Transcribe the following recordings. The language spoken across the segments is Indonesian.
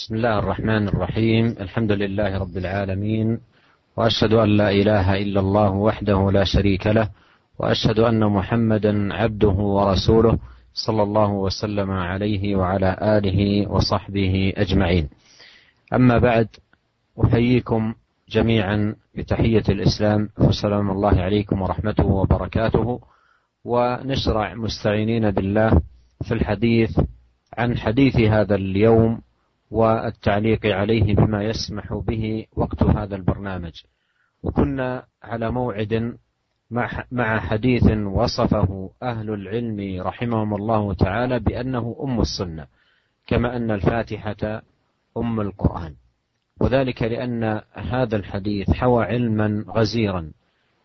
بسم الله الرحمن الرحيم. الحمد لله رب العالمين وأشهد أن لا إله إلا الله وحده لا شريك له وأشهد أن محمدا عبده ورسوله صلى الله وسلم عليه وعلى آله وصحبه أجمعين. أما بعد أحييكم جميعا بتحية الإسلام فسلام الله عليكم ورحمته وبركاته ونشرع مستعينين بالله في الحديث عن حديث هذا اليوم والتعليق عليه بما يسمح به وقت هذا البرنامج. وكنا على موعد مع حديث وصفه أهل العلم رحمهم الله تعالى بأنه أم السنة كما أن الفاتحة أم القرآن. وذلك لأن هذا الحديث حوى علما غزيرا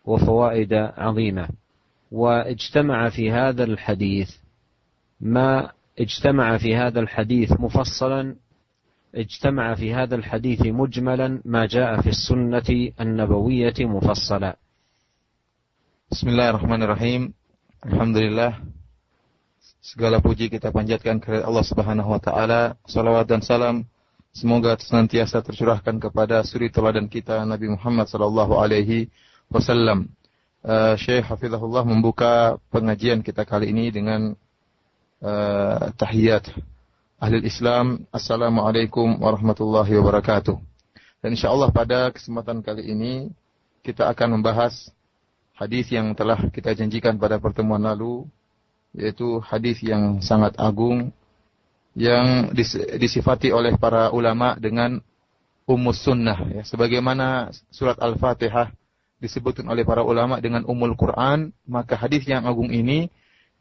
وفوائد عظيمة. واجتمع في هذا الحديث ما اجتمع في هذا الحديث مفصلا اجتمع في هذا الحديث مجملا ما جاء في السنة النبوية مفصلا Bismillahirrahmanirrahim. Alhamdulillah. Segala puji kita panjatkan kepada Allah Subhanahu wa taala. Salawat dan salam semoga senantiasa tercurahkan kepada suri teladan kita Nabi Muhammad sallallahu alaihi wasallam. Uh, Syekh Hafizahullah membuka pengajian kita kali ini dengan uh, tahiyat ahli Islam. Assalamualaikum warahmatullahi wabarakatuh. Dan insyaallah pada kesempatan kali ini kita akan membahas hadis yang telah kita janjikan pada pertemuan lalu yaitu hadis yang sangat agung yang disifati oleh para ulama dengan ummus sunnah ya sebagaimana surat Al-Fatihah disebutkan oleh para ulama dengan umul Quran maka hadis yang agung ini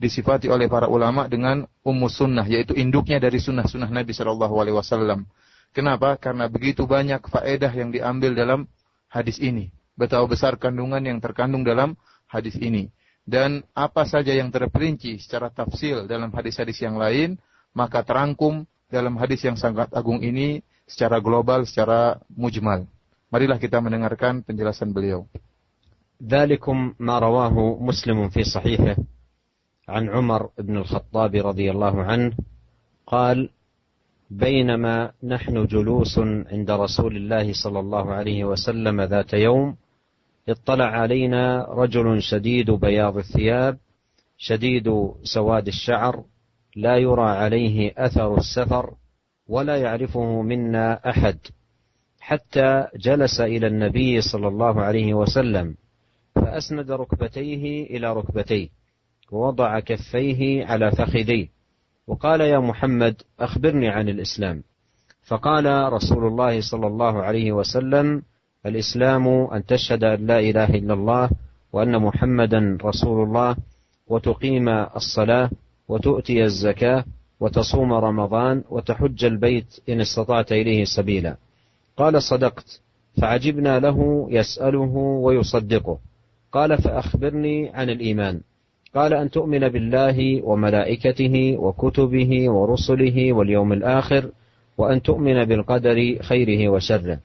disifati oleh para ulama dengan ummus sunnah yaitu induknya dari sunnah-sunnah Nabi Shallallahu alaihi wasallam. Kenapa? Karena begitu banyak faedah yang diambil dalam hadis ini betapa besar kandungan yang terkandung dalam hadis ini. Dan apa saja yang terperinci secara tafsil dalam hadis-hadis yang lain, maka terangkum dalam hadis yang sangat agung ini secara global, secara mujmal. Marilah kita mendengarkan penjelasan beliau. ذلكم ما رواه مسلم في صحيحه عن عمر بن الخطاب رضي الله عنه قال بينما نحن جلوس عند رسول الله صلى الله عليه وسلم ذات يوم اطلع علينا رجل شديد بياض الثياب شديد سواد الشعر لا يرى عليه أثر السفر ولا يعرفه منا أحد حتى جلس إلى النبي صلى الله عليه وسلم فأسند ركبتيه إلى ركبتيه. ووضع كفيه على فخذيه. وقال يا محمد أخبرني عن الإسلام. فقال رسول الله صلى الله عليه وسلم الإسلام أن تشهد أن لا إله إلا الله وأن محمدا رسول الله وتقيم الصلاة وتؤتي الزكاة وتصوم رمضان وتحج البيت إن استطعت إليه سبيلا. قال صدقت. فعجبنا له يسأله ويصدقه. قال فأخبرني عن الإيمان. قال أن تؤمن بالله وملائكته وكتبه ورسله واليوم الآخر وأن تؤمن بالقدر خيره وشره.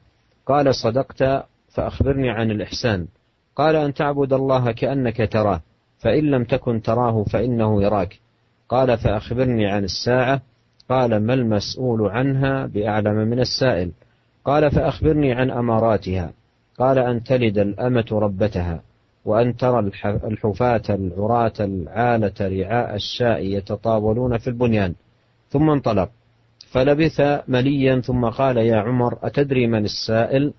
قال صدقت فأخبرني عن الإحسان. قال أن تعبد الله كأنك تراه فإن لم تكن تراه فإنه يراك. قال فأخبرني عن الساعة. قال ما المسؤول عنها بأعلم من السائل. قال فأخبرني عن أماراتها. قال أن تلد الأمة ربتها. وأن ترى الحفاة العراة العالة رعاء الشاء يتطاولون في البنيان ثم انطلق. فلبث مليا ثم قال يا عمر أتدري من السائل؟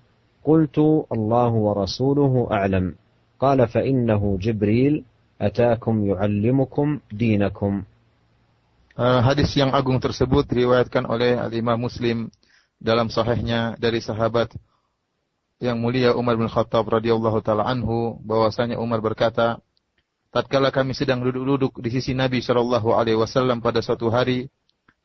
قلت الله ورسوله أعلم. قال فإنه جبريل أتاكم يعلمكم دينكم. Uh, hadis yang agung tersebut diriwayatkan oleh Al-Imam Muslim dalam sahihnya dari sahabat yang mulia Umar bin Khattab radhiyallahu taala anhu bahwasanya Umar berkata tatkala kami sedang duduk-duduk di sisi Nabi sallallahu alaihi wasallam pada suatu hari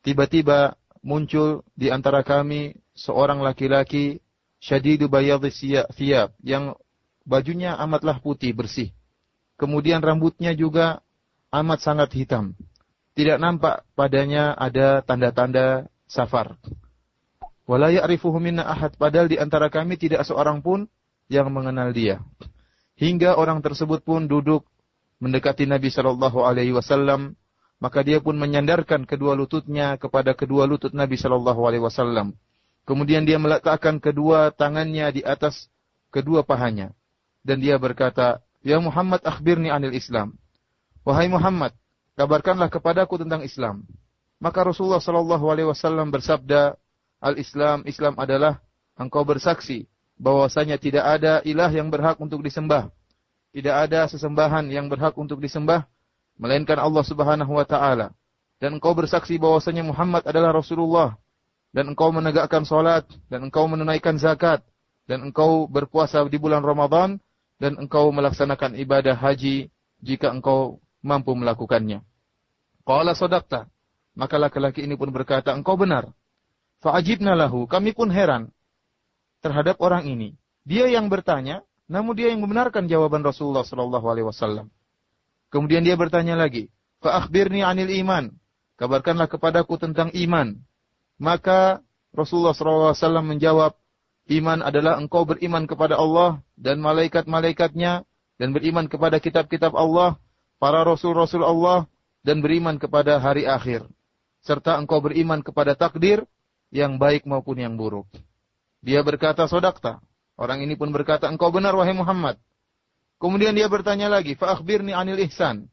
tiba-tiba muncul di antara kami seorang laki-laki syadidu bayadhi thiyab yang bajunya amatlah putih bersih. Kemudian rambutnya juga amat sangat hitam. Tidak nampak padanya ada tanda-tanda safar. Wala ya'rifuhu minna ahad padahal di antara kami tidak seorang pun yang mengenal dia. Hingga orang tersebut pun duduk mendekati Nabi sallallahu alaihi wasallam maka dia pun menyandarkan kedua lututnya kepada kedua lutut Nabi Shallallahu Alaihi Wasallam. Kemudian dia meletakkan kedua tangannya di atas kedua pahanya. Dan dia berkata, Ya Muhammad akhbirni anil Islam. Wahai Muhammad, kabarkanlah kepadaku tentang Islam. Maka Rasulullah Shallallahu Alaihi Wasallam bersabda, Al-Islam, Islam adalah engkau bersaksi bahwasanya tidak ada ilah yang berhak untuk disembah. Tidak ada sesembahan yang berhak untuk disembah melainkan Allah Subhanahu wa taala. Dan engkau bersaksi bahwasanya Muhammad adalah Rasulullah dan engkau menegakkan salat dan engkau menunaikan zakat dan engkau berpuasa di bulan Ramadan dan engkau melaksanakan ibadah haji jika engkau mampu melakukannya. Qala sadaqta. Maka laki-laki ini pun berkata, engkau benar. Fa'ajibna lahu. Kami pun heran terhadap orang ini. Dia yang bertanya, namun dia yang membenarkan jawaban Rasulullah sallallahu alaihi wasallam. Kemudian dia bertanya lagi, "Fa akhbirni 'anil iman." Kabarkanlah kepadaku tentang iman. Maka Rasulullah SAW menjawab, iman adalah engkau beriman kepada Allah dan malaikat-malaikatnya dan beriman kepada kitab-kitab Allah, para rasul-rasul Allah dan beriman kepada hari akhir. Serta engkau beriman kepada takdir yang baik maupun yang buruk. Dia berkata sodakta. Orang ini pun berkata, engkau benar wahai Muhammad. Kemudian dia bertanya lagi, fa'akhbirni anil ihsan.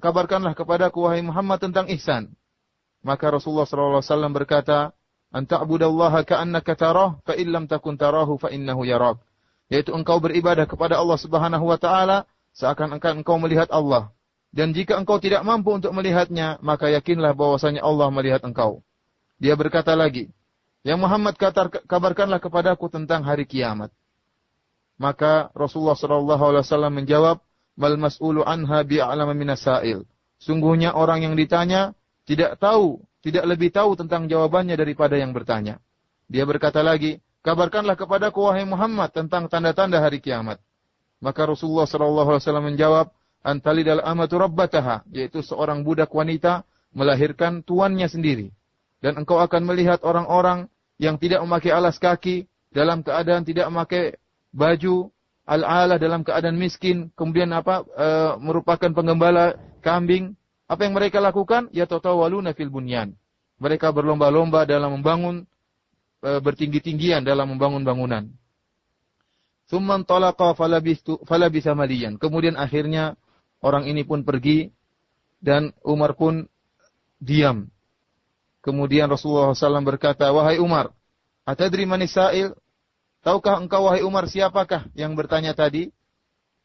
Kabarkanlah kepadaku wahai Muhammad tentang ihsan. Maka Rasulullah SAW berkata, Anta'budallaha ka'annaka tarah, fa'illam takun tarahu fa'innahu yarak. Yaitu engkau beribadah kepada Allah Subhanahu wa taala seakan-akan engkau melihat Allah. Dan jika engkau tidak mampu untuk melihatnya, maka yakinlah bahwasanya Allah melihat engkau. Dia berkata lagi, yang Muhammad kata, kabarkanlah kepadaku tentang hari kiamat. Maka Rasulullah sallallahu alaihi wasallam menjawab, "Mal mas'ulu anha bi'alama minasail." Sungguhnya orang yang ditanya tidak tahu, tidak lebih tahu tentang jawabannya daripada yang bertanya. Dia berkata lagi, "Kabarkanlah kepadaku wahai Muhammad tentang tanda-tanda hari kiamat." Maka Rasulullah sallallahu alaihi wasallam menjawab, "Antalidal amatu rabbataha," yaitu seorang budak wanita melahirkan tuannya sendiri. Dan engkau akan melihat orang-orang yang tidak memakai alas kaki dalam keadaan tidak memakai baju al-alah dalam keadaan miskin kemudian apa e, merupakan penggembala kambing. Apa yang mereka lakukan? Ya tatawaluna fil bunyan. Mereka berlomba-lomba dalam membangun e, bertinggi-tinggian dalam membangun bangunan. Thumman talaqa falabisa maliyan. Kemudian akhirnya orang ini pun pergi dan Umar pun diam Kemudian Rasulullah SAW berkata, Wahai Umar, atadri manisail? Tahukah engkau, wahai Umar, siapakah yang bertanya tadi?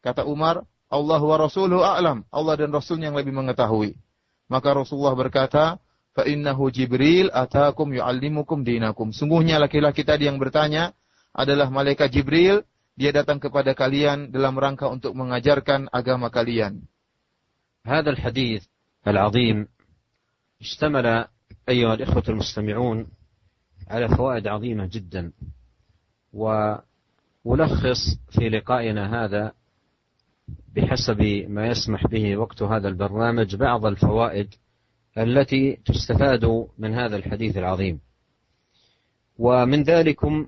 Kata Umar, Allah wa Rasuluhu a'lam. Allah dan Rasulnya yang lebih mengetahui. Maka Rasulullah berkata, Fa'innahu Jibril atakum yu'allimukum dinakum. Sungguhnya laki-laki tadi yang bertanya adalah malaikat Jibril. Dia datang kepada kalian dalam rangka untuk mengajarkan agama kalian. هذا الحديث العظيم اشتمل أيها الإخوة المستمعون على فوائد عظيمة جدا. وألخص في لقائنا هذا بحسب ما يسمح به وقت هذا البرنامج بعض الفوائد التي تستفاد من هذا الحديث العظيم. ومن ذلكم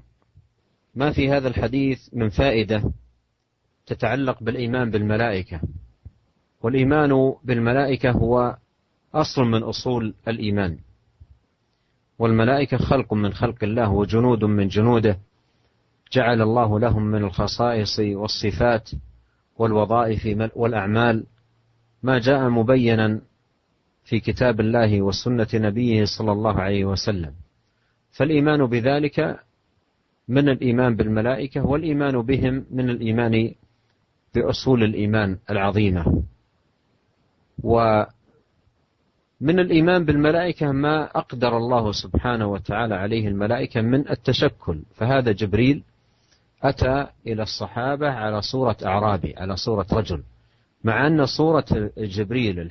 ما في هذا الحديث من فائدة تتعلق بالإيمان بالملائكة. والإيمان بالملائكة هو أصل من أصول الإيمان. والملائكة خلق من خلق الله وجنود من جنوده. جعل الله لهم من الخصائص والصفات والوظائف والأعمال. ما جاء مبينا في كتاب الله وسنة نبيه صلى الله عليه وسلم. فالإيمان بذلك من الإيمان بالملائكة والإيمان بهم من الإيمان بأصول الإيمان العظيمة. و من الإيمان بالملائكة ما أقدر الله سبحانه وتعالى عليه الملائكة من التشكل. فهذا جبريل أتى إلى الصحابة على صورة أعرابي على صورة رجل. مع أن صورة جبريل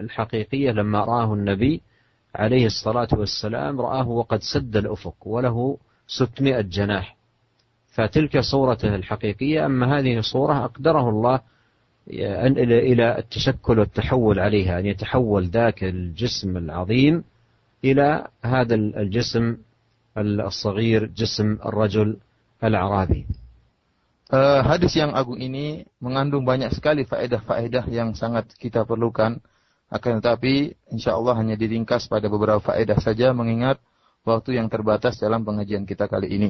الحقيقية لما رآه النبي عليه الصلاة والسلام رآه وقد سد الأفق وله ستمائة جناح. فتلك صورته الحقيقية أما هذه صورة أقدره الله إلى التشكل والتحول عليها أن يتحول ذاك الجسم العظيم إلى هذا الجسم الصغير جسم الرجل الأعرابي Uh, hadis yang agung ini mengandung banyak sekali faedah-faedah yang sangat kita perlukan. Akan tetapi, insya Allah hanya diringkas pada beberapa faedah saja, mengingat waktu yang terbatas dalam pengajian kita kali ini.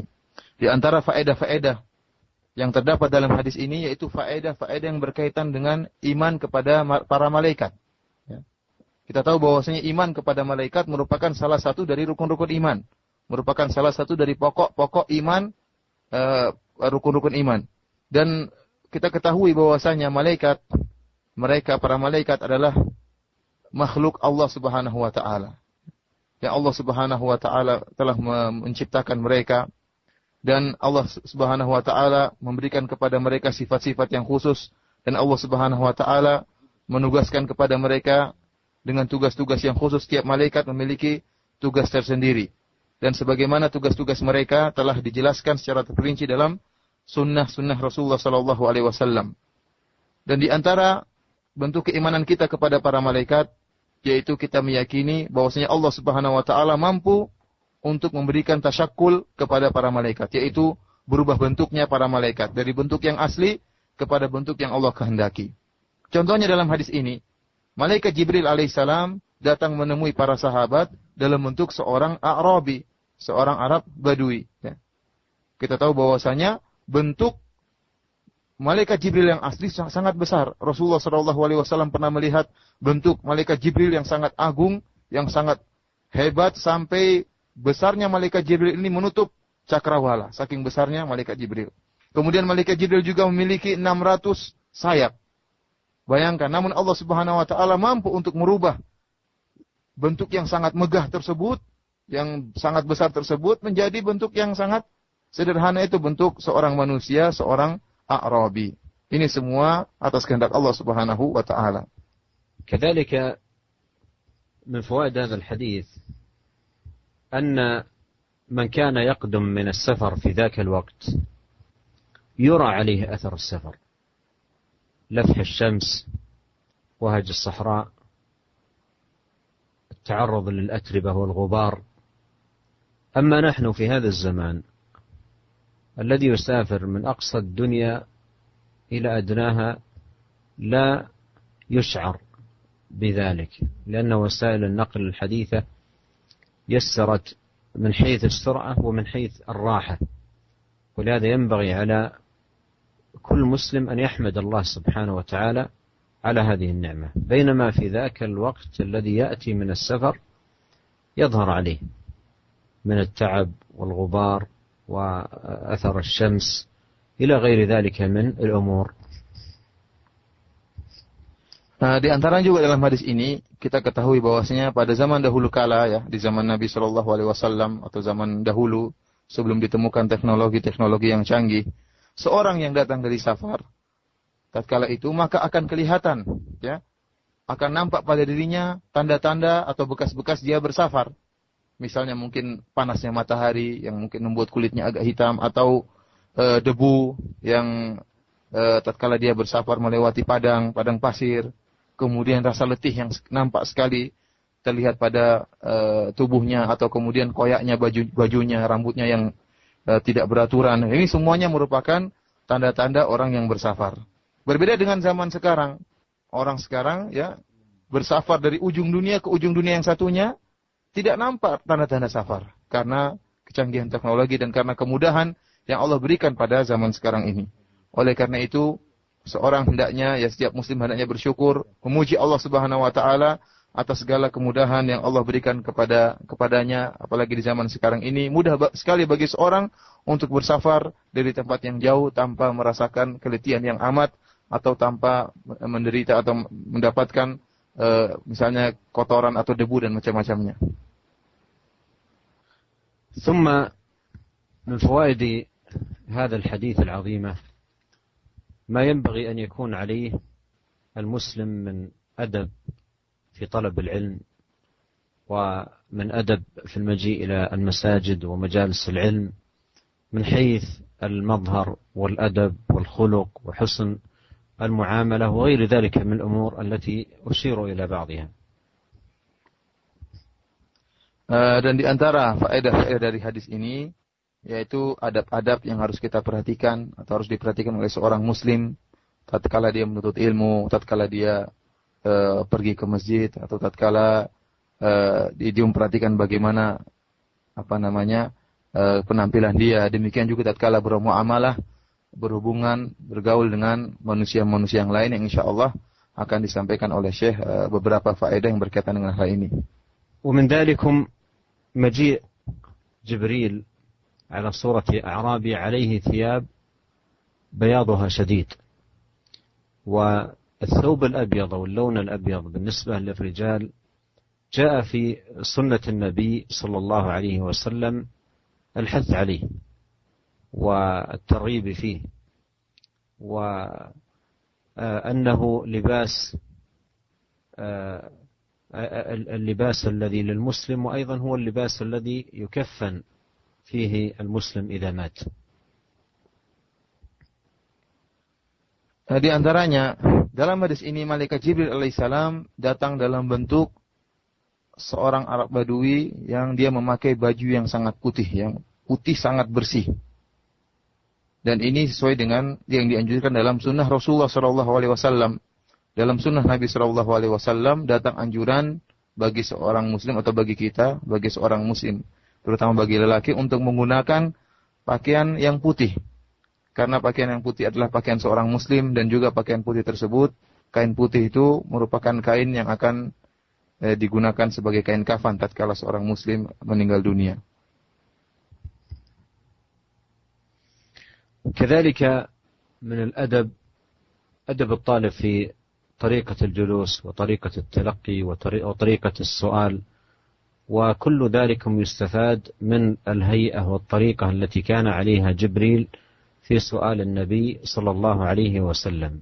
Di antara faedah-faedah yang terdapat dalam hadis ini yaitu faedah-faedah yang berkaitan dengan iman kepada para malaikat. Ya. Kita tahu bahwasanya iman kepada malaikat merupakan salah satu dari rukun-rukun iman, merupakan salah satu dari pokok-pokok iman, uh, rukun-rukun iman. Dan kita ketahui bahwasanya malaikat, mereka para malaikat adalah makhluk Allah Subhanahu wa taala. Ya Allah Subhanahu wa taala telah menciptakan mereka dan Allah Subhanahu wa taala memberikan kepada mereka sifat-sifat yang khusus dan Allah Subhanahu wa taala menugaskan kepada mereka dengan tugas-tugas yang khusus setiap malaikat memiliki tugas tersendiri. Dan sebagaimana tugas-tugas mereka telah dijelaskan secara terperinci dalam sunnah-sunnah Rasulullah Sallallahu Alaihi Wasallam. Dan di antara bentuk keimanan kita kepada para malaikat yaitu kita meyakini bahwasanya Allah Subhanahu wa taala mampu untuk memberikan tasyakul kepada para malaikat, yaitu berubah bentuknya para malaikat dari bentuk yang asli kepada bentuk yang Allah kehendaki. Contohnya dalam hadis ini, malaikat Jibril alaihissalam datang menemui para sahabat dalam bentuk seorang Arabi, seorang Arab Badui. Ya. Kita tahu bahwasanya bentuk malaikat Jibril yang asli sangat besar. Rasulullah Shallallahu Alaihi Wasallam pernah melihat bentuk malaikat Jibril yang sangat agung, yang sangat hebat sampai besarnya malaikat Jibril ini menutup cakrawala. Saking besarnya malaikat Jibril. Kemudian malaikat Jibril juga memiliki 600 sayap. Bayangkan, namun Allah Subhanahu wa taala mampu untuk merubah bentuk yang sangat megah tersebut, yang sangat besar tersebut menjadi bentuk yang sangat sederhana itu bentuk seorang manusia, seorang A'rabi. Ini semua atas kehendak Allah Subhanahu wa taala. كذلك من فوائد هذا الحديث أن من كان يقدم من السفر في ذاك الوقت يرى عليه أثر السفر. لفح الشمس وهج الصحراء التعرض للأتربة والغبار. أما نحن في هذا الزمان الذي يسافر من أقصى الدنيا إلى أدناها لا يشعر بذلك لأن وسائل النقل الحديثة يسرت من حيث السرعة ومن حيث الراحة. ولهذا ينبغي على كل مسلم أن يحمد الله سبحانه وتعالى على هذه النعمة. بينما في ذاك الوقت الذي يأتي من السفر يظهر عليه من التعب والغبار وأثر الشمس إلى غير ذلك من الأمور. Nah, di antara juga dalam hadis ini kita ketahui bahwasanya pada zaman dahulu kala ya, di zaman Nabi Shallallahu alaihi wasallam atau zaman dahulu sebelum ditemukan teknologi-teknologi yang canggih, seorang yang datang dari safar tatkala itu maka akan kelihatan ya, akan nampak pada dirinya tanda-tanda atau bekas-bekas dia bersafar. Misalnya mungkin panasnya matahari yang mungkin membuat kulitnya agak hitam atau e, debu yang e, tatkala dia bersafar melewati padang, padang pasir. Kemudian rasa letih yang nampak sekali terlihat pada e, tubuhnya atau kemudian koyaknya baju bajunya, rambutnya yang e, tidak beraturan. Ini semuanya merupakan tanda-tanda orang yang bersafar. Berbeda dengan zaman sekarang. Orang sekarang ya bersafar dari ujung dunia ke ujung dunia yang satunya tidak nampak tanda-tanda safar karena kecanggihan teknologi dan karena kemudahan yang Allah berikan pada zaman sekarang ini. Oleh karena itu, seorang hendaknya ya setiap muslim hendaknya bersyukur, memuji Allah Subhanahu wa taala atas segala kemudahan yang Allah berikan kepada kepadanya apalagi di zaman sekarang ini mudah sekali bagi seorang untuk bersafar dari tempat yang jauh tanpa merasakan keletihan yang amat atau tanpa menderita atau mendapatkan uh, misalnya kotoran atau debu dan macam-macamnya. ثم من فوائد هذا الحديث العظيمة ما ينبغي أن يكون عليه المسلم من أدب في طلب العلم ومن أدب في المجيء إلى المساجد ومجالس العلم من حيث المظهر والأدب والخلق وحسن المعاملة وغير ذلك من الأمور التي أشير إلى بعضها. Dan di antara faedah-faedah dari hadis ini yaitu adab-adab yang harus kita perhatikan atau harus diperhatikan oleh seorang muslim tatkala dia menuntut ilmu, tatkala dia uh, pergi ke masjid atau tatkala uh, dia, dia memperhatikan bagaimana apa namanya uh, penampilan dia. Demikian juga tatkala bermuamalah, berhubungan, bergaul dengan manusia-manusia yang lain yang insya Allah akan disampaikan oleh Syekh uh, beberapa faedah yang berkaitan dengan hal ini. ومن ذلكم مجيء جبريل على صورة أعرابي عليه ثياب بياضها شديد. والثوب الأبيض أو اللون الأبيض بالنسبة للرجال جاء في سنة النبي صلى الله عليه وسلم الحث عليه والترغيب فيه وأنه لباس اللباس الذي للمسلم وأيضا هو اللباس الذي يكفن فيه المسلم إذا مات Di antaranya dalam hadis ini malaikat Jibril alaihissalam datang dalam bentuk seorang Arab Badui yang dia memakai baju yang sangat putih, yang putih sangat bersih. Dan ini sesuai dengan yang dianjurkan dalam sunnah Rasulullah Shallallahu Alaihi Wasallam. Dalam sunnah Nabi Shallallahu Alaihi Wasallam datang anjuran bagi seorang Muslim atau bagi kita, bagi seorang Muslim, terutama bagi lelaki untuk menggunakan pakaian yang putih karena pakaian yang putih adalah pakaian seorang muslim dan juga pakaian putih tersebut, kain putih itu merupakan kain yang akan eh, digunakan sebagai kain kafan tatkala seorang muslim meninggal dunia. كذلك من الأدب أدب الطالب في طريقة الجلوس وطريقة التلقي وطريقة السؤال وكل ذلك يستفاد من الهيئة والطريقة التي كان عليها جبريل في سؤال النبي صلى الله عليه وسلم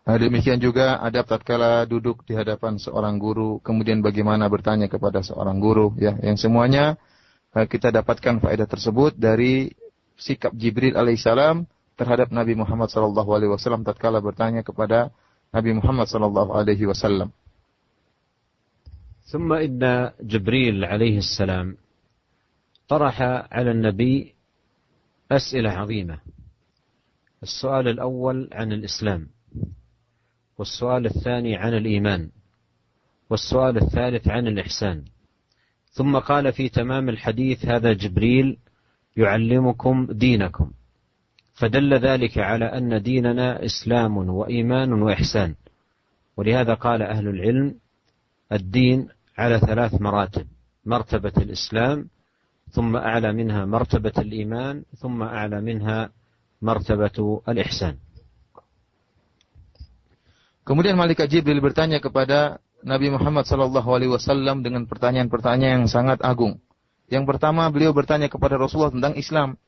Nah, demikian juga adab tatkala duduk di hadapan seorang guru, kemudian bagaimana bertanya kepada seorang guru, ya, yang semuanya eh, kita dapatkan faedah tersebut dari sikap Jibril alaihissalam terhadap Nabi Muhammad sallallahu alaihi wasallam tatkala bertanya kepada Nabi Muhammad sallallahu alaihi wasallam. ثم إن جبريل عليه السلام طرح على النبي أسئلة عظيمة. السؤال الأول عن الإسلام والسؤال الثاني عن الإيمان والسؤال الثالث عن الإحسان. ثم قال في تمام الحديث هذا جبريل يعلمكم دينكم. فدل ذلك على أن ديننا إسلام وإيمان وإحسان. ولهذا قال أهل العلم الدين على ثلاث مراتب مرتبة الإسلام ثم أعلى منها مرتبة الإيمان ثم أعلى منها مرتبة الإحسان Kemudian malaikat Jibril bertanya kepada Nabi Muhammad sallallahu alaihi wasallam dengan pertanyaan-pertanyaan yang sangat agung. Yang pertama beliau bertanya kepada Rasulullah tentang Islam.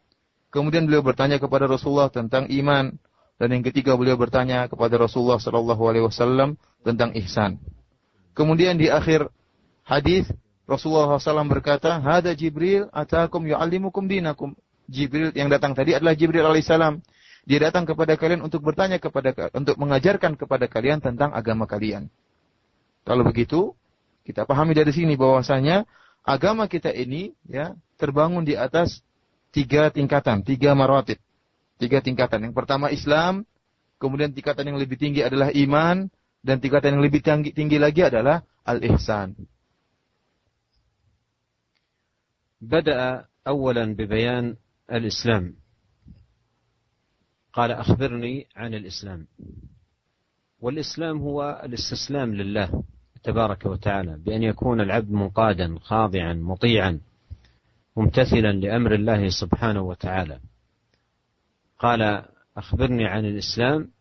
Kemudian beliau bertanya kepada Rasulullah tentang iman dan yang ketiga beliau bertanya kepada Rasulullah sallallahu alaihi wasallam tentang ihsan. Kemudian di akhir hadis Rasulullah SAW berkata, Hada Jibril atakum yu'allimukum dinakum. Jibril yang datang tadi adalah Jibril alaihissalam. Dia datang kepada kalian untuk bertanya kepada untuk mengajarkan kepada kalian tentang agama kalian. Kalau begitu, kita pahami dari sini bahwasanya agama kita ini ya terbangun di atas tiga tingkatan, tiga maratib. Tiga tingkatan. Yang pertama Islam, kemudian tingkatan yang lebih tinggi adalah iman, dan tingkatan yang lebih tinggi, tinggi lagi adalah al-ihsan. بدأ أولا ببيان الإسلام. قال أخبرني عن الإسلام. والإسلام هو الاستسلام لله تبارك وتعالى بأن يكون العبد منقادا خاضعا مطيعا ممتثلا لأمر الله سبحانه وتعالى. قال أخبرني عن الإسلام.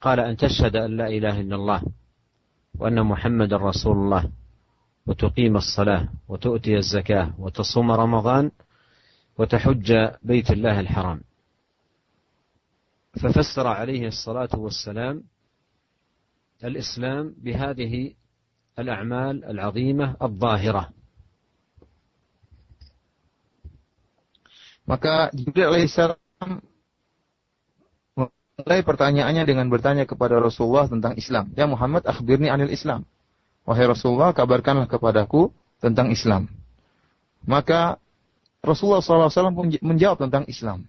قال أن تشهد أن لا إله إلا الله وأن محمد رسول الله. وتقيم الصلاة وتؤتي الزكاة وتصوم رمضان وتحج بيت الله الحرام ففسر عليه الصلاة والسلام الإسلام بهذه الأعمال العظيمة الظاهرة Maka Jibril alaihissalam mulai pertanyaannya dengan bertanya kepada Rasulullah tentang Islam. Ya Muhammad, akhbirni anil Islam. Wahai Rasulullah, kabarkanlah kepadaku tentang Islam. Maka Rasulullah SAW menjawab tentang Islam.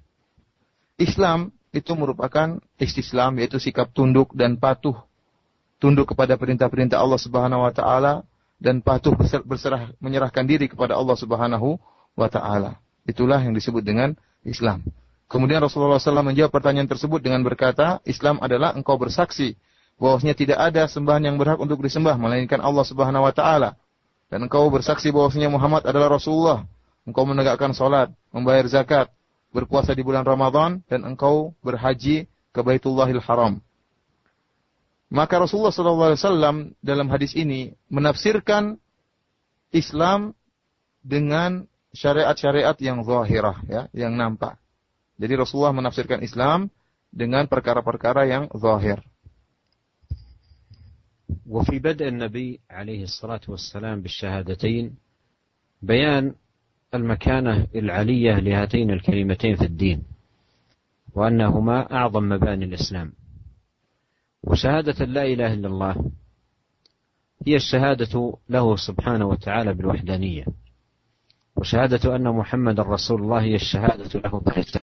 Islam itu merupakan istislam, yaitu sikap tunduk dan patuh. Tunduk kepada perintah-perintah Allah Subhanahu wa taala dan patuh berserah menyerahkan diri kepada Allah Subhanahu wa taala. Itulah yang disebut dengan Islam. Kemudian Rasulullah SAW menjawab pertanyaan tersebut dengan berkata, Islam adalah engkau bersaksi bahwasanya tidak ada sembahan yang berhak untuk disembah melainkan Allah Subhanahu wa taala. Dan engkau bersaksi bahwasanya Muhammad adalah Rasulullah. Engkau menegakkan salat, membayar zakat, berpuasa di bulan Ramadan dan engkau berhaji ke Baitullahil Haram. Maka Rasulullah SAW dalam hadis ini menafsirkan Islam dengan syariat-syariat yang zahirah, ya, yang nampak. Jadi Rasulullah menafsirkan Islam dengan perkara-perkara yang zahir. وفي بدء النبي عليه الصلاة والسلام بالشهادتين بيان المكانة العلية لهاتين الكلمتين في الدين وأنهما أعظم مباني الإسلام. وشهادة لا إله إلا الله هي الشهادة له سبحانه وتعالى بالوحدانية وشهادة أن محمد رسول الله هي الشهادة له بالرسالة